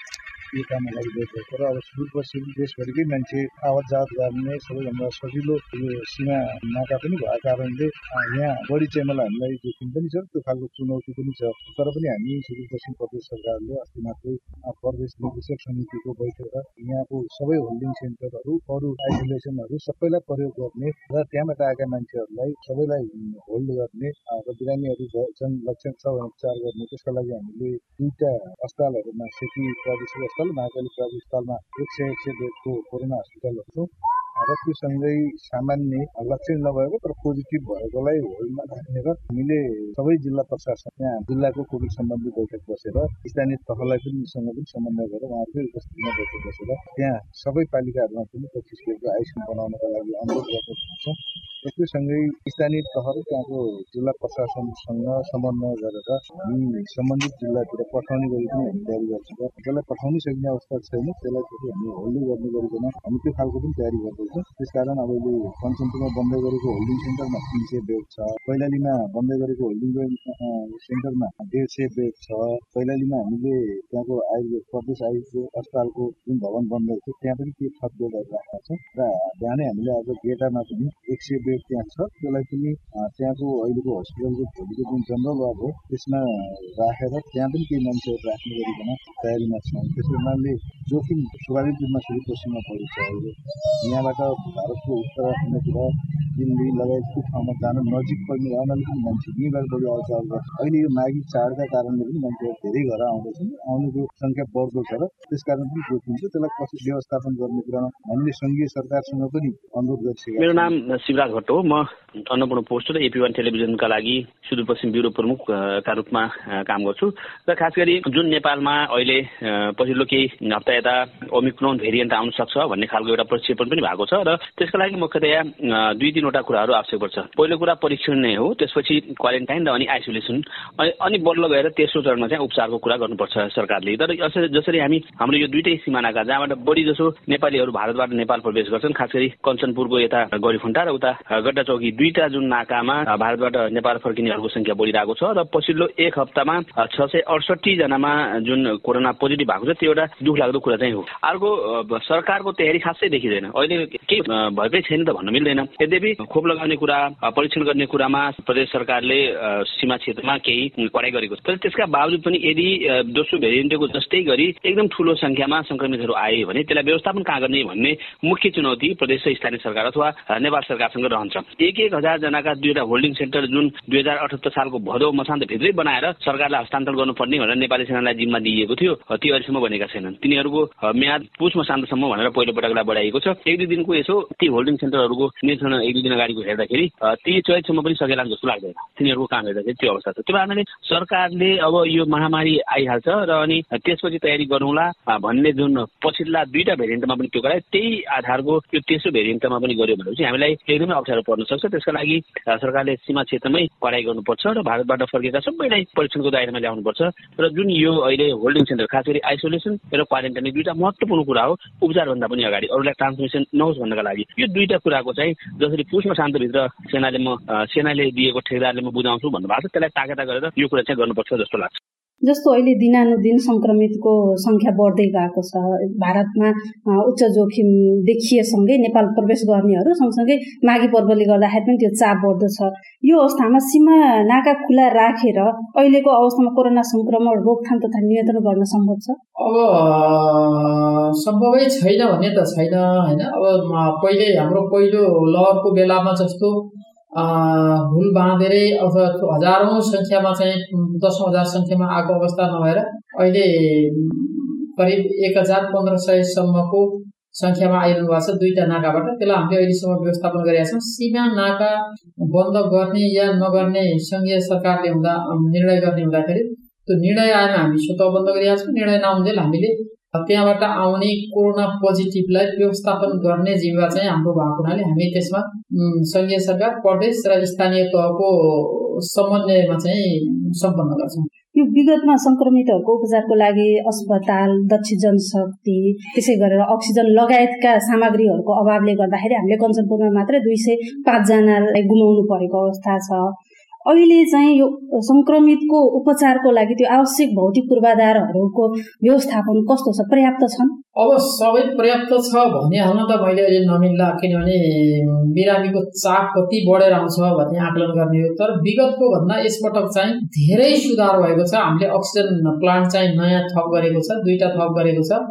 यो काममा लागिरहेको छ र अब सुदूरपश्चिम देशभरिकै मान्छे आवत जावत गर्ने सबैभन्दा सजिलो यो सीमा नाका पनि भएको कारणले यहाँ बढी चाहिँ मलाई हामीलाई जोखिम पनि छ त्यो खालको चुनौती पनि छ तर पनि हामी सुदूरपश्चिम प्रदेश सरकारले अस्ति मात्रै प्रदेश निर्देशक समितिको बैठक यहाँको सबै होल्डिङ सेन्टरहरू अरू आइसोलेसनहरू सबैलाई प्रयोग गर्ने र त्यहाँबाट आएका मान्छेहरूलाई सबैलाई होल्ड गर्ने र बिरामीहरू छन् लक्षण छ भने उपचार गर्ने त्यसका लागि हामीले दुईटा अस्पतालहरूमा सेती प्रादेशिक अस्पताल महाकाली प्रादेशिक अस्पतालमा एक सय एक सय बेडको कोरोना हस्पिटलहरू छ र सँगै सामान्य लक्षण नभएको तर पोजिटिभ भएकोलाई होल्डमा राख्ने र हामीले सबै जिल्ला प्रशासन यहाँ जिल्लाको कोभिड सम्बन्धी बैठक बसेर स्थानीय तहलाई पनि सँग पनि समन्वय गरेर उहाँहरूकै उपस्थितिमा बैठक बसेर त्यहाँ सबै पालिकाहरूमा पनि पच्चिस बेडको आइसियु बनाउनका लागि अनुरोध गर्न चाहन्छौँ र सँगै स्थानीय तह र त्यहाँको जिल्ला प्रशासनसँग समन्वय गरेर हामी सम्बन्धित जिल्लातिर पठाउने गरी पनि हामी तयारी गर्छौँ र त्यसलाई पठाउनै सक्ने अवस्था छैन त्यसलाई फेरि हामी होल्डै गर्ने गरिकन हामी त्यो खालको पनि तयारी गर्दैछौँ। त्यसकारण अब अहिले कञ्चनपुरमा बन्दै गरेको होल्डिङ सेन्टरमा तिन सय बेड छ कैलालीमा बन्दै गरेको होल्डिङ सेन्टरमा डेढ सय बेड छ कैलालीमा हामीले त्यहाँको आयुर्वेद प्रदेश आयुर्वेद अस्पतालको जुन भवन बन्दैछ त्यहाँ पनि के थप बेडहरू राखेका छौँ र बिहानै हामीले आज गेटामा पनि एक सय बेड त्यहाँ छ। त्यसलाई पनि त्यहाँको अहिलेको हस्पिटलको भोलिको जुन जनरल वार्ड हो त्यसमा राखेर त्यहाँ पनि केही मान्छेहरू राख्ने गरिकन तयारीमा छौँ। त्यस हुनाले जोखिम स्वाभाविक रूपमा सुदूरपश्चिममा परेको छ अहिले। यहाँबाट भारतको उत्तराखण्डतिर दिल्ली लगायतको ठाउँमा जान नजिक पर्ने हुनाले पनि मान्छे यहीँबाट बढी अहिले यो माघी चाडका कारणले पनि मान्छेहरू धेरै घर आउँदैछन्। आउनेको सङ्ख्या बढ्दो छ र त्यस कारण पनि जोखिम छ। त्यसलाई कसरी व्यवस्थापन गर्ने कुरामा हामीले सङ्घीय सरकारसँग पनि अनुरोध गरिसकेका मेरो नाम शिवराज भट्ट हो म अन्नपूर्ण पोस्ट र एपी वान टेलिभिजनका लागि सुदूरपश्चिम ब्युरो प्रमुखका रूपमा काम गर्छु। र खास गरी जुन नेपालमा अहिले पछिल्लो केही हप्ता यता ओमिक्रोन भेरिएन्ट आउन सक्छ भन्ने खालको एउटा प्रक्षेपण पनि भएको छ र त्यसका लागि मुख्यतया दुई तिनवटा कुराहरू आवश्यक पर्छ। पहिलो कुरा परीक्षण नै हो त्यसपछि क्वारेन्टाइन र अनि आइसोलेसन। अनि बल्ल गएर तेस्रो चरणमा चाहिँ उपचारको कुरा गर्नुपर्छ सरकारले। तर जसरी हामी हाम्रो यो दुइटै सिमानाका जहाँबाट बढी जसो नेपालीहरू भारतबाट नेपाल प्रवेश गर्छन् खास गरी कञ्चनपुरको यता गढीफुन्टा र उता गड्डा चौकी दुईटा जुन नाकामा भारतबाट नेपाल फर्किनेहरूको संख्या बढिरहेको छ र पछिल्लो एक हप्तामा छ सय अडसठी जनामा जुन कोरोना पोजिटिभ भएको छ त्यो एउटा दुःख लाग्दो कुरा चाहिँ हो। अर्को सरकारको तयारी खासै देखिँदैन। अहिले केही भएकै छैन त भन्न मिल्दैन। यद्यपि खोप लगाउने कुरा परीक्षण गर्ने कुरामा प्रदेश सरकारले सीमा क्षेत्रमा केही कडाइ गरेको छ। तर त्यसका बावजुद पनि यदि दोस्रो भेरिएन्टको जस्तै गरी एकदम ठुलो संख्यामा संक्रमितहरू आए भने त्यसलाई व्यवस्थापन कहाँ गर्ने भन्ने मुख्य चुनौती प्रदेश र स्थानीय सरकार अथवा नेपाल सरकारसँग रहन्छ एक एक हजारजनाका दुईवटा होल्डिङ सेन्टर जुन दुई हजार अठहत्तर सालको भदौ मसान्तभित्रै बनाएर सरकारलाई हस्तान्तरण गर्नुपर्ने भनेर नेपाली सेनालाई जिम्मा दिइएको थियो ती अहिलेसम्म बनेका छैनन्। तिनीहरूको म्याद पुष मसान्तसम्म भनेर पहिलो पटकलाई बढाइएको छ। एक दुई दिनको यसो ती होल्डिङ सेन्टरहरूको निरीक्षण एक दुई दिन अगाडिको हेर्दाखेरि ती चैतसम्म पनि सकेला जस्तो लाग्दैन। तिनीहरूको काम हेर्दाखेरि त्यो अवस्था छ। त्यो कारणले सरकारले अब यो महामारी आइहाल्छ र अनि त्यसपछि तयारी गरौँला भन्ने जुन पछिल्ला दुईटा भेरिएन्टमा पनि त्यो गरायो त्यही आधारको त्यो तेस्रो भेरिएन्टमा पनि गर्यो भनेपछि हामीलाई एकदमै अप्ठ्यारो पर्न सक्छ। त्यसका लागि सरकारले सीमा क्षेत्रमै पढाइ गर्नुपर्छ र भारतबाट फर्केका सबैलाई परीक्षणको दायरामा ल्याउनुपर्छ र जुन यो अहिले होल्डिङ सेन्टर खास गरी आइसोलेसन र क्वारेन्टाइन दुईवटा महत्त्वपूर्ण कुरा हो उपचारभन्दा पनि अगाडि अरूलाई ट्रान्समिसन नहोस् भन्नका लागि। यो दुईवटा कुराको चाहिँ जसरी पुष्म शान्तभित्र सेनाले म सेनाले दिएको ठेकदारले म बुझाउँछु भन्नुभएको छ त्यसलाई ताकेता गरेर यो कुरा चाहिँ गर्नुपर्छ जस्तो लाग्छ। जस्तो अहिले दिनानुदिन सङ्क्रमितको सङ्ख्या बढ्दै गएको छ। भारतमा उच्च जोखिम देखिएसँगै नेपाल प्रवेश गर्नेहरू सँगसँगै माघी पर्वले गर्दाखेरि पनि त्यो चाप बढ्दो छ यो अवस्थामा सीमा नाका खुला राखेर अहिलेको अवस्थामा कोरोना सङ्क्रमण रोकथाम तथा नियन्त्रण गर्न सम्भव छ? अब सम्भवै छैन भन्ने त छैन होइन? अब पहिले हाम्रो पहिलो लहरको बेलामा जस्तो हुल बाँधेरै अथवा हजारौँ सङ्ख्यामा चाहिँ दसौँ हजार सङ्ख्यामा आएको अवस्था नभएर अहिले करिब एक हजार पन्ध्र सयसम्मको सङ्ख्यामा आइरहनु भएको छ दुईवटा नाकाबाट त्यसलाई हामीले अहिलेसम्म व्यवस्थापन गरेका छौँ सीमा नाका बन्द गर्ने या नगर्ने सङ्घीय सरकारले हुँदा निर्णय गर्ने हुँदाखेरि त्यो निर्णय आएमा हामी स्वतः बन्द गरिरहेका छौँ निर्णय नहुँदै हामीले त्यहाँबाट आउने कोरोना पोजिटिभलाई व्यवस्थापन गर्ने जिम्मा चाहिँ हाम्रो भएको हुनाले हामी त्यसमा सङ्घीय सरकार प्रदेश र स्थानीय तहको समन्वयमा चाहिँ सम्पन्न गर्छौँ। यो विगतमा सङ्क्रमितहरूको उपचारको लागि अस्पताल दक्ष जनशक्ति त्यसै गरेर अक्सिजन लगायतका सामग्रीहरूको अभावले गर्दाखेरि हामीले कञ्चनपुरमा मात्रै दुई सय पाँचजनालाई गुमाउनु परेको अवस्था छ। अहिले चाहिँ यो सङ्क्रमितको उपचारको लागि त्यो आवश्यक भौतिक पूर्वाधारहरूको व्यवस्थापन कस्तो छ? पर्याप्त छन्? अब सबै पर्याप्त छ भनिहाल्न त मैले अहिले नमिल्ला किनभने बिरामीको चाप कति बढेर आउँछ भन्ने आकलन गर्ने हो। तर विगतको भन्दा यसपटक चाहिँ धेरै सुधार भएको छ। हामीले अक्सिजन प्लान्ट चाहिँ नयाँ थप गरेको छ दुईवटा थप गरेको छ।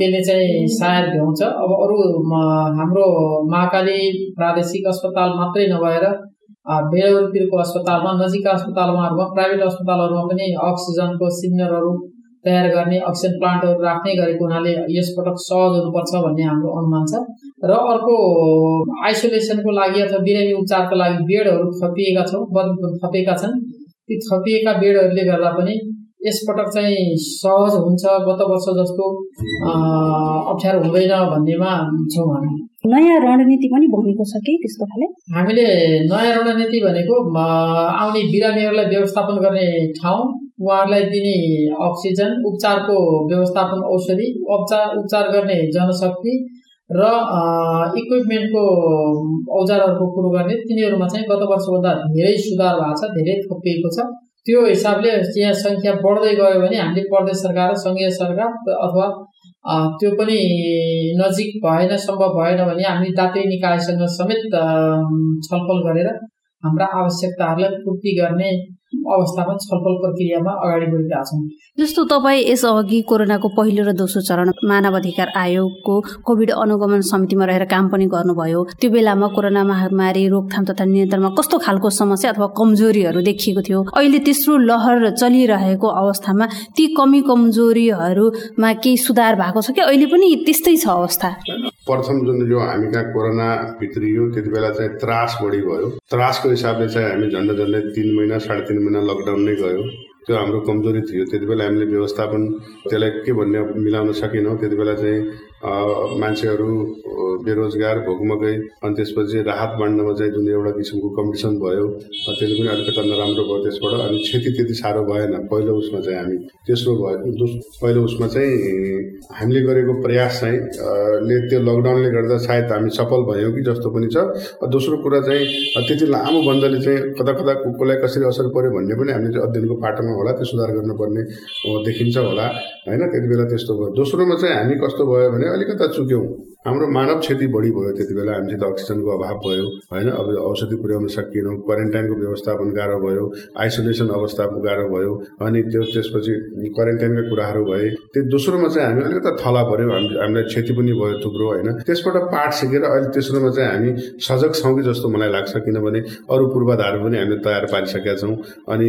त्यसले चाहिँ सायद भ्याउँछ। अब अरू हाम्रो महाकाली प्रादेशिक अस्पताल मात्रै नभएर बेलौरतिरको अस्पतालमा नजिकका अस्पतालमा प्राइभेट अस्पतालहरूमा पनि अक्सिजनको सिग्नलहरू तयार गर्ने अक्सिजन प्लान्टहरू राख्ने गरेको हुनाले यसपटक सहज हुनुपर्छ भन्ने हाम्रो अनुमान छ। र अर्को आइसोलेसनको लागि अथवा बिरामी उपचारको लागि बेडहरू थपिएका छौँ थपिएका छन्। ती थपिएका बेडहरूले गर्दा पनि यसपटक चाहिँ सहज हुन्छ गत वर्ष जस्तो अप्ठ्यारो हुँदैन भन्नेमा छौँ हामी। नयाँ रणनीति पनि बनेको छ कि त्यस्तो खाले? हामीले नयाँ रणनीति भनेको आउने बिरामीहरूलाई व्यवस्थापन गर्ने ठाउँ उहाँहरूलाई दिने अक्सिजन उपचारको व्यवस्थापन औषधि उपचार उपचार गर्ने जनशक्ति र इक्विपमेन्टको औजारहरूको कुरो गर्ने तिनीहरूमा चाहिँ गत वर्षभन्दा धेरै सुधार भएको छ धेरै थपिएको छ। त्यो हिसाबले यहाँ सङ्ख्या बढ्दै गयो भने हामीले प्रदेश सरकार र सङ्घीय सरकार अथवा त्यो पनि नजिक भएन सम्भव भएन भने हामी दात्री निकायसँग समेत छलफल गरेर हाम्रा आवश्यकताहरूलाई पूर्ति गर्ने अवस्थामा छलफल प्रक्रियामा अगाडि बढिरहेका छौँ। जस्तो तपाईँ यस अघि कोरोनाको पहिलो र दोस्रो चरण मानव अधिकार आयोगको कोभिड अनुगमन समितिमा रहेर काम पनि गर्नुभयो त्यो बेलामा कोरोना महामारी रोकथाम तथा नियन्त्रणमा कस्तो खालको समस्या अथवा कमजोरीहरू देखिएको थियो? अहिले तेस्रो लहर चलिरहेको अवस्थामा ती कमी कमजोरीहरूमा केही सुधार भएको छ कि अहिले पनि त्यस्तै छ अवस्था। प्रथम जुन यो हामी कहाँ कोरोना भित्रियो त्यति बेला चाहिँ त्रास बढी भयो त्रासको हिसाबले चाहिँ हामी झन्डै झन्डै तिन महिना साढे तिन महिना लकडाउन नै गयो। त्यो हाम्रो कमजोरी थियो। त्यति बेला हामीले व्यवस्थापन त्यसलाई के भन्ने मिलाउन सकेनौँ। त्यति बेला चाहिँ मान्छेहरू बेरोजगार भोकमकै अनि त्यसपछि राहत बाँड्नमा चाहिँ जुन एउटा किसिमको कम्पिटिसन भयो त्यसले पनि अलिकति नराम्रो भयो त्यसबाट अनि क्षति त्यति साह्रो भएन। पहिलो उसमा चाहिँ हामी तेस्रो भयो पहिलो उसमा चाहिँ हामीले गरेको प्रयास चाहिँ ले त्यो लकडाउनले गर्दा सायद हामी सफल भयौँ कि जस्तो पनि छ। दोस्रो कुरा चाहिँ त्यति लामो बन्दले चाहिँ कता कता कसलाई कसरी असर पर्यो भन्ने पनि हामीले अध्ययनको पाटोमा होला त्यो सुधार गर्नुपर्ने देखिन्छ होला होइन? त्यति बेला त्यस्तो भयो। दोस्रोमा चाहिँ हामी कस्तो भयो भने अलिकता चुक्यौँ हाम्रो मानव क्षति बढी भयो त्यति बेला हामीसित अक्सिजनको अभाव भयो होइन? अब औषधि पुर्याउन सकिएनौँ क्वारेन्टाइनको व्यवस्थापन गाह्रो भयो आइसोलेसन अवस्था गाह्रो भयो अनि त्यो त्यसपछि क्वारेन्टाइनका कुराहरू भए त्यो दोस्रोमा चाहिँ हामी अलिकति थला पऱ्यो। हामीलाई क्षति पनि भयो थुप्रो होइन? त्यसबाट पाठ सिकेर अहिले तेस्रोमा चाहिँ हामी सजग छौँ कि जस्तो मलाई लाग्छ किनभने अरू पूर्वाधार पनि हामीले तयार पारिसकेका छौँ अनि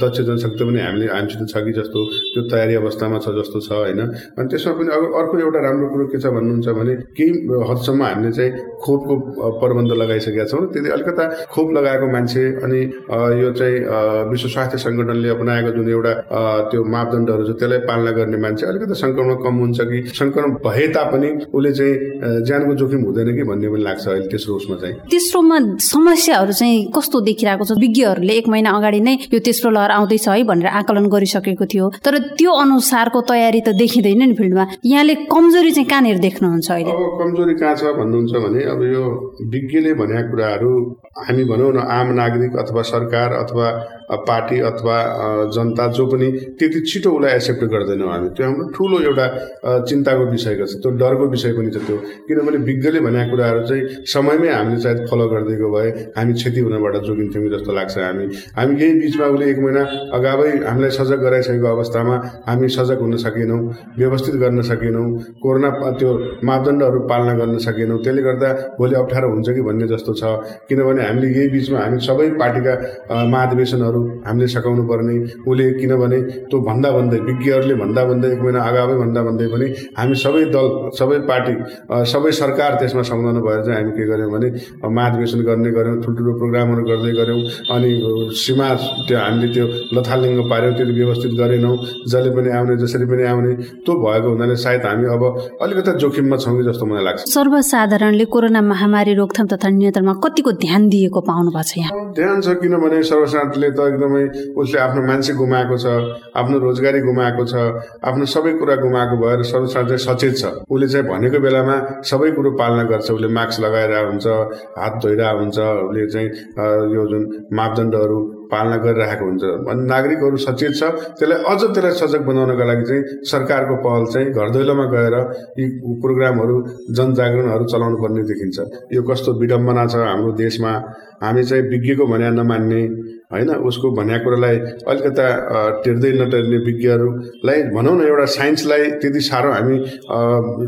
दक्ष जनशक्ति पनि हामीले हामीसित छ कि जस्तो त्यो तयारी अवस्थामा छ जस्तो छ होइन? अनि त्यसमा पनि अब अर्को एउटा राम्रो कुरो के छ भन्नुहुन्छ भने केही हदसम्म हामीले चाहिँ खोपको प्रबन्ध लगाइसकेका छौँ। त्यति अलिकता खोप लगाएको मान्छे अनि यो चाहिँ विश्व स्वास्थ्य सङ्गठनले अपनाएको जुन एउटा त्यो मापदण्डहरू छ त्यसलाई पालना गर्ने मान्छे अलिकति सङ्क्रमण कम हुन्छ कि सङ्क्रमण भए तापनि उसले चाहिँ ज्यानको जोखिम हुँदैन कि भन्ने पनि लाग्छ अहिले तेस्रो उसमा चाहिँ। तेस्रोमा समस्याहरू चाहिँ कस्तो देखिरहेको छ? विज्ञहरूले एक महिना अगाडि नै यो तेस्रो लहर आउँदैछ है भनेर आकलन गरिसकेको थियो। तर त्यो अनुसारको तयारी त देखिँदैन नि फिल्डमा। यहाँले कमजोरी चाहिँ कहाँनिर देख्नुहुन्छ अहिले? अब कमजोरी कहाँ छ भन्नुहुन्छ भने अब यो विज्ञले भनेका कुराहरू हामी भनौँ न आम नागरिक अथवा सरकार अथवा पार्टी अथवा जनता जो पनि त्यति छिटो उसलाई एक्सेप्ट गर्दैनौँ हामी। त्यो हाम्रो ठुलो एउटा चिन्ताको विषयको छ त्यो डरको विषय पनि छ त्यो। किनभने विज्ञले भनेका कुराहरू चाहिँ समयमै हामीले सायद फलो गरिदिएको भए हामी क्षति हुनबाट जोगिन्थ्यौँ जस्तो लाग्छ हामी। हामी यही बिचमा उसले एक महिना अगावै हामीलाई सजग गराइसकेको अवस्थामा हामी सजग हुन सकेनौँ व्यवस्थित गर्न सकेनौँ कोरोना त्यो मापदण्डहरू पालना गर्न सकेनौँ। त्यसले गर्दा भोलि अप्ठ्यारो हुन्छ कि भन्ने जस्तो छ। किनभने हामीले यही बिचमा हामी सबै पार्टीका महाधिवेशनहरू हामीले सघाउनु पर्ने। उसले किनभने त्यो भन्दा भन्दै विज्ञहरूले भन्दा भन्दै एक महिना अगावै भन्दा भन्दै पनि हामी सबै दल सबै पार्टी सबै सरकार त्यसमा संलग्न भएर चाहिँ हामी के गर्यौँ भने महाधिवेशन गर्ने गऱ्यौँ ठुल्ठुलो प्रोग्रामहरू गर्दै गऱ्यौँ अनि सीमा त्यो हामीले त्यो लथालिङ्ग पार्यौँ त्यो व्यवस्थित गरेनौँ। जसले पनि आउने जसरी पनि आउने त्यो भएको हुनाले सायद हामी अब अलिकति जोखिममा छौँ कि जस्तो मलाई लाग्छ। सर्वसाधारणले कोरोना महामारी रोकथाम तथा नियन्त्रणमा कतिको ध्यान दिएको पाउनु भएको छ यहाँ। ध्यान छ किनभने सर्वसाधारणले त एकदमै उसले आफ्नो मान्छे गुमाएको छ आफ्नो रोजगारी गुमाएको छ आफ्नो सबै कुरा गुमाएको भएर सर्वसाधारण सचेत छ। उसले चाहिँ भनेको बेलामा सबै कुरो पालना गर्छ। उसले मास्क लगाएर हुन्छ हात धोइरहेको हुन्छ उसले चाहिँ यो जुन मापदण्डहरू पालना गरिरहेको हुन्छ। नागरिकहरू सचेत छ। त्यसलाई अझ त्यसलाई सजग बनाउनका लागि चाहिँ सरकारको पहल चाहिँ घर दैलोमा गएर यी प्रोग्रामहरू जनजागरणहरू चलाउनु पर्ने देखिन्छ। यो कस्तो विडम्बना छ हाम्रो देशमा। हामी चाहिँ विज्ञको भन्या नमान्ने होइन? उसको भन्या कुरालाई अलिकता टेर्दै नटेर्ने विज्ञहरूलाई भनौँ न एउटा साइन्सलाई त्यति साह्रो हामी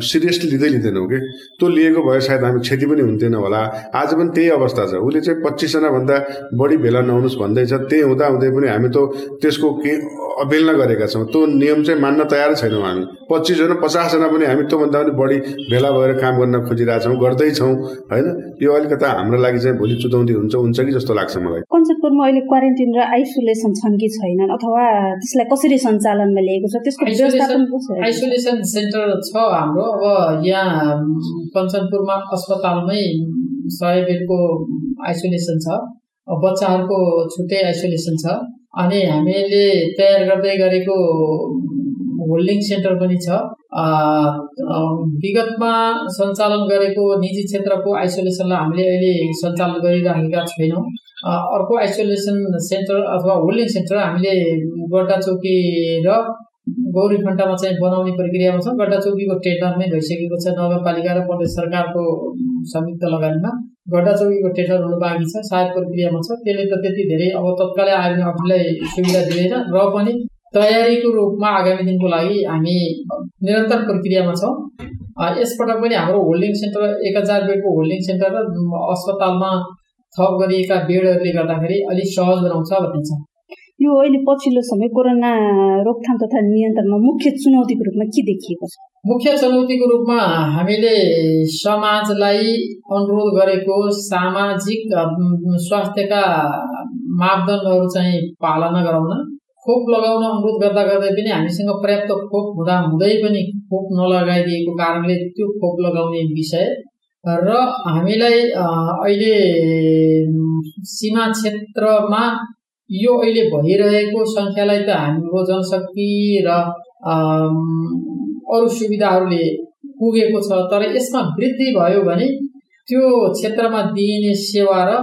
सिरियसली लिँदै लिँदैनौँ कि? त्यो लिएको भए सायद हामी क्षति पनि हुन्थेन होला। आज पनि त्यही अवस्था छ। उसले चाहिँ पच्चिसजनाभन्दा बढी भेला नहुनुहोस् भन्दैछ। त्यही हुँदा हुँदै पनि हामी त त्यसको के अवहेलना गरेका छौँ। त्यो नियम चाहिँ मान्न तयार छैनौँ हामी। पच्चिसजना पचासजना पनि हामी त्योभन्दा पनि बढी भेला भएर काम गर्न खोजिरहेछौँ गर्दैछौँ होइन? यो अलिकता हाम्रो लागि चाहिँ भोलि चुनौती हुन्छ हुन्छ कि जस्तो लाग्छ मलाई? कञ्चनपुरमा अहिले क्वारेन्टिन र आइसोलेसन छन् कि छैनन् अथवा त्यसलाई कसरी सञ्चालनमा लिएको छ त्यसको व्यवस्थापन आइसोलेसन सेन्टर छ हाम्रो अब यहाँ कञ्चनपुरमा अस्पतालमै सय बेडको आइसोलेसन छ बच्चाहरूको छुट्टै आइसोलेसन छ अनि हामीले तयार गर्दै गरेको होल्डिङ सेन्टर पनि छ। विगतमा सञ्चालन गरेको निजी क्षेत्रको आइसोलेसनलाई हामीले अहिले सञ्चालन गरिराखेका छैनौँ। अर्को आइसोलेसन सेन्टर अथवा होल्डिङ सेन्टर हामीले गड्डा चौकी र गौरी फन्टामा चाहिँ बनाउने प्रक्रियामा छ। गड्डा चौकीको टेन्डरमै भइसकेको छ नगरपालिका र प्रदेश सरकारको संयुक्त लगानीमा। गड्डा चौकीको टेन्डर हुनु बाँकी छ सायद प्रक्रियामा छ। त्यसले त त्यति धेरै अब तत्कालै आयो आफूलाई सुविधा दिँदैन र पनि तयारीको रूपमा आगामी दिनको लागि हामी निरन्तर प्रक्रियामा छौँ। यसपटक पनि हाम्रो होल्डिङ सेन्टर एक हजार बेडको होल्डिङ सेन्टर र अस्पतालमा थप गरिएका बेडहरूले गर्दाखेरि अलिक सहज बनाउँछ भन्ने छ यो अहिले पछिल्लो समय कोरोना रोकथाम तथा नियन्त्रणमा मुख्य चुनौतीको रूपमा के देखिएको छ? मुख्य चुनौतीको रूपमा हामीले समाजलाई अनुरोध गरेको सामाजिक स्वास्थ्यका मापदण्डहरू चाहिँ पालना गराउन खोप लगाउन अनुरोध गर्दा गर्दै पनि हामीसँग पर्याप्त खोप हुँदा हुँदै पनि खोप नलगाइदिएको कारणले त्यो खोप लगाउने विषय र हामीलाई अहिले सीमा क्षेत्रमा यो अहिले भइरहेको सङ्ख्यालाई त हाम्रो जनशक्ति र अरू सुविधाहरूले पुगेको छ तर यसमा वृद्धि भयो भने त्यो क्षेत्रमा दिइने सेवा र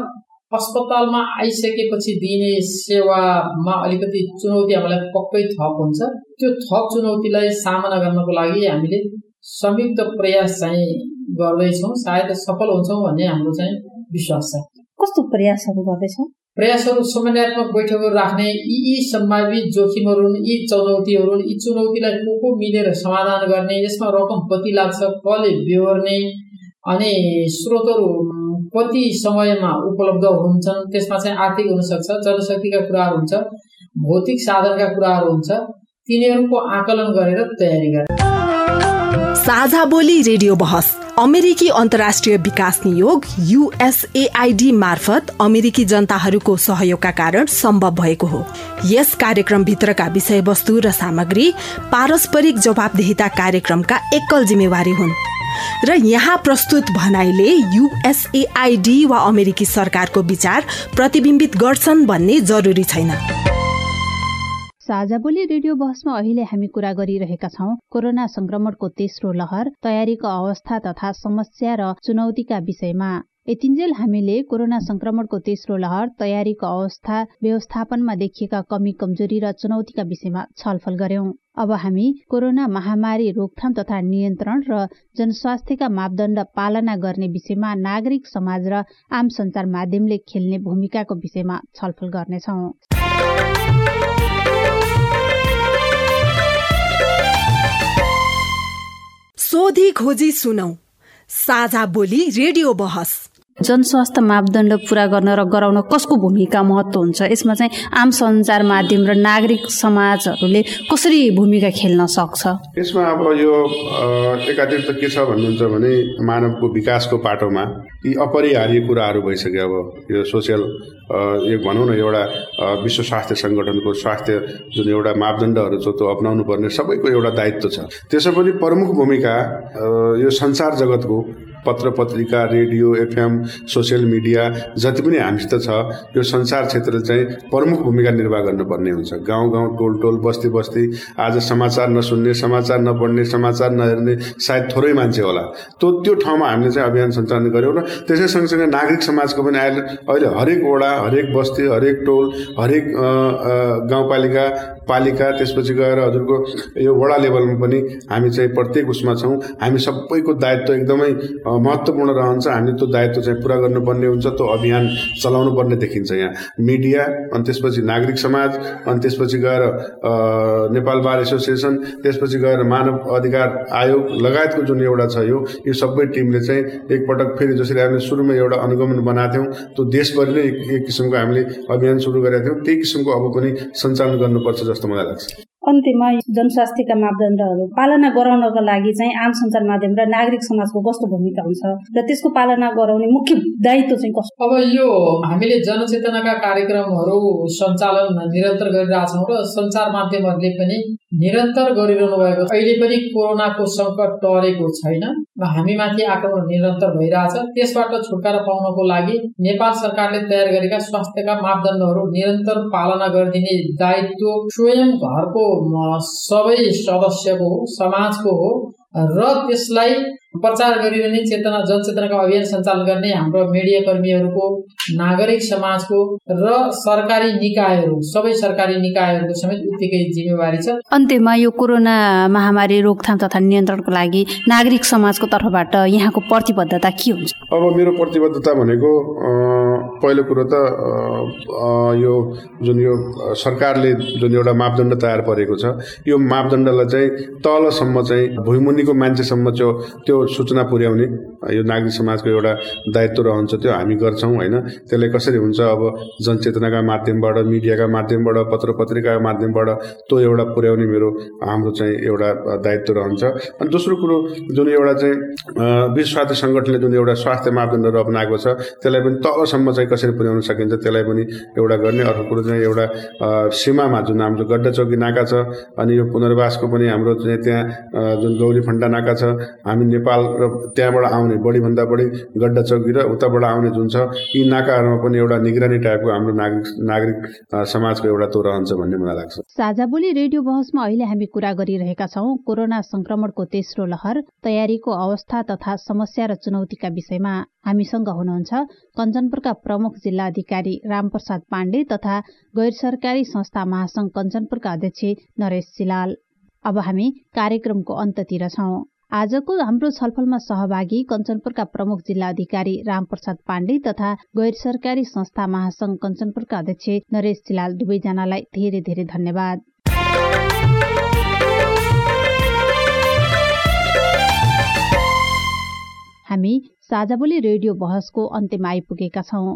अस्पतालमा आइसकेपछि दिने सेवामा अलिकति चुनौती हामीलाई पक्कै थप हुन्छ। त्यो थप चुनौतीलाई सामना गर्नको लागि हामीले संयुक्त प्रयास चाहिँ गर्दैछौँ। सायद सफल हुन्छौँ भन्ने हाम्रो चाहिँ विश्वास छ। कस्तो प्रयासहरू गर्दैछ? प्रयासहरू समन्वयात्मक बैठकहरू राख्ने यी यी सम्भावित जोखिमहरू हुन् यी चुनौतीहरू हुन् यी चुनौतीलाई को को मिलेर समाधान गर्ने यसमा रकम कति लाग्छ कसले बेहोर्ने अनि स्रोतहरू कति समयमा उपलब्ध हुन्छन् त्यसमा चाहिँ आर्थिक हुनसक्छ जनशक्तिका कुराहरू हुन्छ भौतिक साधनका कुराहरू हुन्छ तिनीहरूको आकलन गरेर तयारी गर्ने। साझा बोली रेडियो बहस अमेरिकी अन्तर्राष्ट्रिय विकास नियोग युएसएआईडी मार्फत अमेरिकी जनताहरूको सहयोगका कारण सम्भव भएको हो। यस कार्यक्रमभित्रका विषयवस्तु र सामग्री पारस्परिक जवाबदेहिता कार्यक्रमका एकल जिम्मेवारी हुन्। र यहाँ प्रस्तुत भनाइले युएसएआईडी वा अमेरिकी सरकारको विचार प्रतिबिम्बित गर्छन् भन्ने जरुरी छैन। साझा बोली रेडियो बहसमा अहिले हामी कुरा गरिरहेका छौँ कोरोना संक्रमणको तेस्रो लहर तयारीको अवस्था तथा समस्या र चुनौतीका विषयमा। यतिन्जेल हामीले कोरोना संक्रमणको तेस्रो लहर तयारीको अवस्था व्यवस्थापनमा देखिएका कमी कमजोरी र चुनौतीका विषयमा छलफल गर्यौं। अब हामी कोरोना महामारी रोकथाम तथा नियन्त्रण र जनस्वास्थ्यका मापदण्ड पालना गर्ने विषयमा नागरिक समाज र आम सञ्चार माध्यमले खेल्ने भूमिकाको विषयमा छलफल गर्नेछौँ। सोधी खोजी सुनौ। साझा बोली रेडियो बहस। जनस्वास्थ्य मापदण्ड पुरा गर्न र गराउन कसको भूमिका महत्त्व हुन्छ? यसमा चाहिँ आम सञ्चार माध्यम र नागरिक समाजहरूले कसरी भूमिका खेल्न सक्छ? यसमा अब यो एकातिर त के छ भन्नुहुन्छ भने मानवको विकासको पाटोमा यी अपरिहार्य कुराहरू भइसक्यो अब। यो सोसियल यो भनौँ न एउटा विश्व स्वास्थ्य सङ्गठनको स्वास्थ्य जुन एउटा मापदण्डहरू छ त्यो अप्नाउनु पर्ने सबैको एउटा दायित्व छ। त्यसो पनि प्रमुख भूमिका यो संसार जगतको पत्र पत्रिका रेडियो एफएम सोसियल मिडिया जति पनि हामीसित छ यो संसार क्षेत्र चाहिँ प्रमुख भूमिका निर्वाह गर्नुपर्ने हुन्छ। गाउँ गाउँ टोल टोल बस्ती बस्ती आज समाचार नसुन्ने समाचार नपढ्ने समाचार नहेर्ने सायद थोरै मान्छे होला। त्यो त्यो ठाउँमा हामीले चाहिँ अभियान सञ्चालन गऱ्यौँ र त्यसै सँगसँगै नागरिक समाजको पनि अहिले अहिले हरेक वडा हरेक बस्ती हरेक टोल हरेक गाउँपालिका पालिका त्यसपछि गएर हजुरको यो वडा लेभलमा पनि हामी चाहिँ प्रत्येक उसमा छौँ। हामी सबैको दायित्व एकदमै महत्त्वपूर्ण रहन्छ। हामीले त्यो दायित्व चाहिँ पुरा गर्नुपर्ने हुन्छ त्यो अभियान चलाउनु पर्ने देखिन्छ यहाँ। मिडिया अनि त्यसपछि नागरिक समाज अनि त्यसपछि गएर नेपाल बार एसोसिएसन त्यसपछि गएर मानव अधिकार आयोग लगायतको जुन एउटा छ यो यो सबै टिमले चाहिँ एकपटक फेरि जसरी हामीले सुरुमा एउटा अनुगमन बनाएको थियौँ त्यो देशभरि नै एक किसिमको हामीले अभियान सुरु गरेका थियौँ। त्यही किसिमको अब पनि सञ्चालन गर्नुपर्छ जस्तो मलाई लाग्छ अन्त्यमा जनस्वास्थ्यका मापदण्डहरू पालना गराउनको लागि चाहिँ आम सञ्चार माध्यम र नागरिक समाजको कस्तो भूमिका हुन्छ र त्यसको पालना गराउने मुख्य दायित्व चाहिँ कस्तो? अब यो हामीले जनचेतनाका कार्यक्रमहरू सञ्चालन निरन्तर गरिरहेछौँ र सञ्चार माध्यमहरूले पनि निरन्तर गरिरहनु भएको अहिले पनि कोरोनाको सङ्कट टरेको छैन र हामीमाथि आक्रमण निरन्तर भइरहेछ। त्यसबाट छुटकारा पाउनको लागि नेपाल सरकारले तयार गरेका स्वास्थ्यका मापदण्डहरू निरन्तर पालना गरिदिने दायित्व स्वयं घरको सबै सदस्यको हो समाजको हो र त्यसलाई प्रचार गरिरहने चेतना जनचेतनाको अभियान सञ्चालन गर्ने हाम्रो मिडिया कर्मीहरूको नागरिक समाजको र सरकारी निकायहरू सबै सरकारी निकायहरूको समेत उत्तिकै जिम्मेवारी छ। अन्त्यमा यो कोरोना महामारी रोकथाम तथा नियन्त्रणको लागि नागरिक समाजको तर्फबाट यहाँको प्रतिबद्धता के हुन्छ? अब मेरो प्रतिबद्धता भनेको पहिलो कुरो त यो जुन यो सरकारले जुन एउटा मापदण्ड तयार परेको छ यो मापदण्डलाई चाहिँ तलसम्म चाहिँ भुइँमुनिको मान्छेसम्म त्यो त्यो सूचना पुर्याउने यो नागरिक समाजको एउटा दायित्व रहन्छ त्यो हामी गर्छौँ होइन? त्यसलाई कसरी हुन्छ? अब जनचेतनाका माध्यमबाट मिडियाका माध्यमबाट पत्र पत्रिकाका माध्यमबाट त्यो एउटा पुर्याउने मेरो हाम्रो चाहिँ एउटा दायित्व रहन्छ। अनि दोस्रो कुरो जुन एउटा चाहिँ विश्व स्वास्थ्य सङ्गठनले जुन एउटा स्वास्थ्य मापदण्डहरू अप्नाएको छ त्यसलाई पनि तलसम्म चाहिँ कसरी पुर्याउन सकिन्छ त्यसलाई पनि एउटा गर्ने अर्को कुरो चाहिँ एउटा सीमामा जुन हाम्रो गड्डा चौकी नाका छ अनि यो पुनर्वासको पनि हाम्रो चाहिँ त्यहाँ जुन गौरी फन्डा नाका छ हामी नेपाल र त्यहाँबाट आउने बढीभन्दा बढी गड्डा चौकी र उताबाट आउने जुन छ यी नाकाहरूमा पनि एउटा निगरानी टाइपको हाम्रो नागरिक नागरिक समाजको एउटा तो रहन्छ भन्ने मलाई लाग्छ। साझा बोली रेडियो बहसमा अहिले हामी कुरा गरिरहेका छौँ कोरोना संक्रमणको तेस्रो लहर तयारीको अवस्था तथा समस्या र चुनौतीका विषयमा। हामीसँग हुनुहुन्छ कञ्चनपुरका प्रमुख जिल्ला अधिकारी रामप्रसाद पाण्डे तथा गैर सरकारी संस्था महासंघ कञ्चनपुरका अध्यक्ष नरेश सिलाल। अब हामी कार्यक्रमको अन्ततिर छौँ। आजको हाम्रो छलफलमा सहभागी कञ्चनपुरका प्रमुख जिल्ला अधिकारी रामप्रसाद पाण्डे तथा गैर सरकारी संस्था महासंघ कञ्चनपुरका अध्यक्ष नरेश चिलाल दुवैजनालाई धेरै धेरै धन्यवाद। हामी साझाबोली रेडियो बहसको अन्त्यमा आइपुगेका छौं।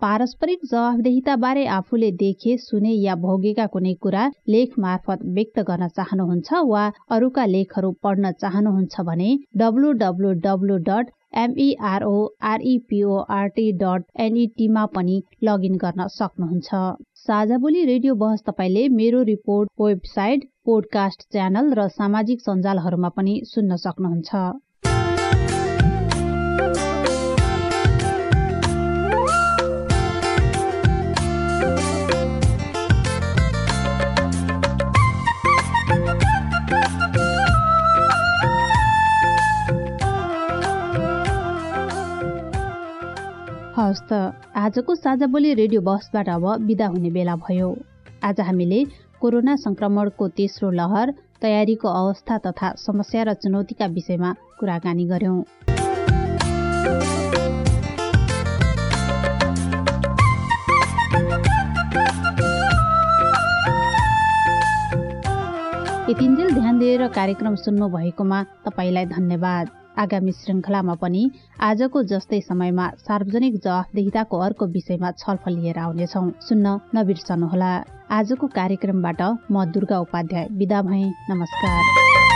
पारस्परिक जवाबदेहिताबारे आफूले देखे सुने या भोगेका कुनै कुरा लेख मार्फत व्यक्त गर्न चाहनुहुन्छ वा अरूका लेखहरू पढ्न चाहनुहुन्छ भने डब्लु डट एमईआरओआरईपीओआरटी डट एनईटीमा पनि लगइन गर्न सक्नुहुन्छ। साझा बोली रेडियो बहस तपाईँले मेरो रिपोर्ट वेबसाइट पोडकास्ट च्यानल र सामाजिक सञ्जालहरूमा पनि सुन्न सक्नुहुन्छ। हवस् त। आजको साझा बोली रेडियो बसबाट अब विदा हुने बेला भयो। आज हामीले कोरोना संक्रमणको तेस्रो लहर तयारीको अवस्था तथा समस्या र चुनौतीका विषयमा कुराकानी गर्यौं। यतिन्जेल ध्यान दिएर कार्यक्रम सुन्नु भएकोमा तपाईँलाई धन्यवाद। आगामी श्रृङ्खलामा पनि आजको जस्तै समयमा सार्वजनिक जवाफदेहिताको अर्को विषयमा छलफल लिएर आउनेछौ। सुन्न नबिर्सनुहोला आजको कार्यक्रमबाट म दुर्गा उपाध्याय विदा भएँ। नमस्कार।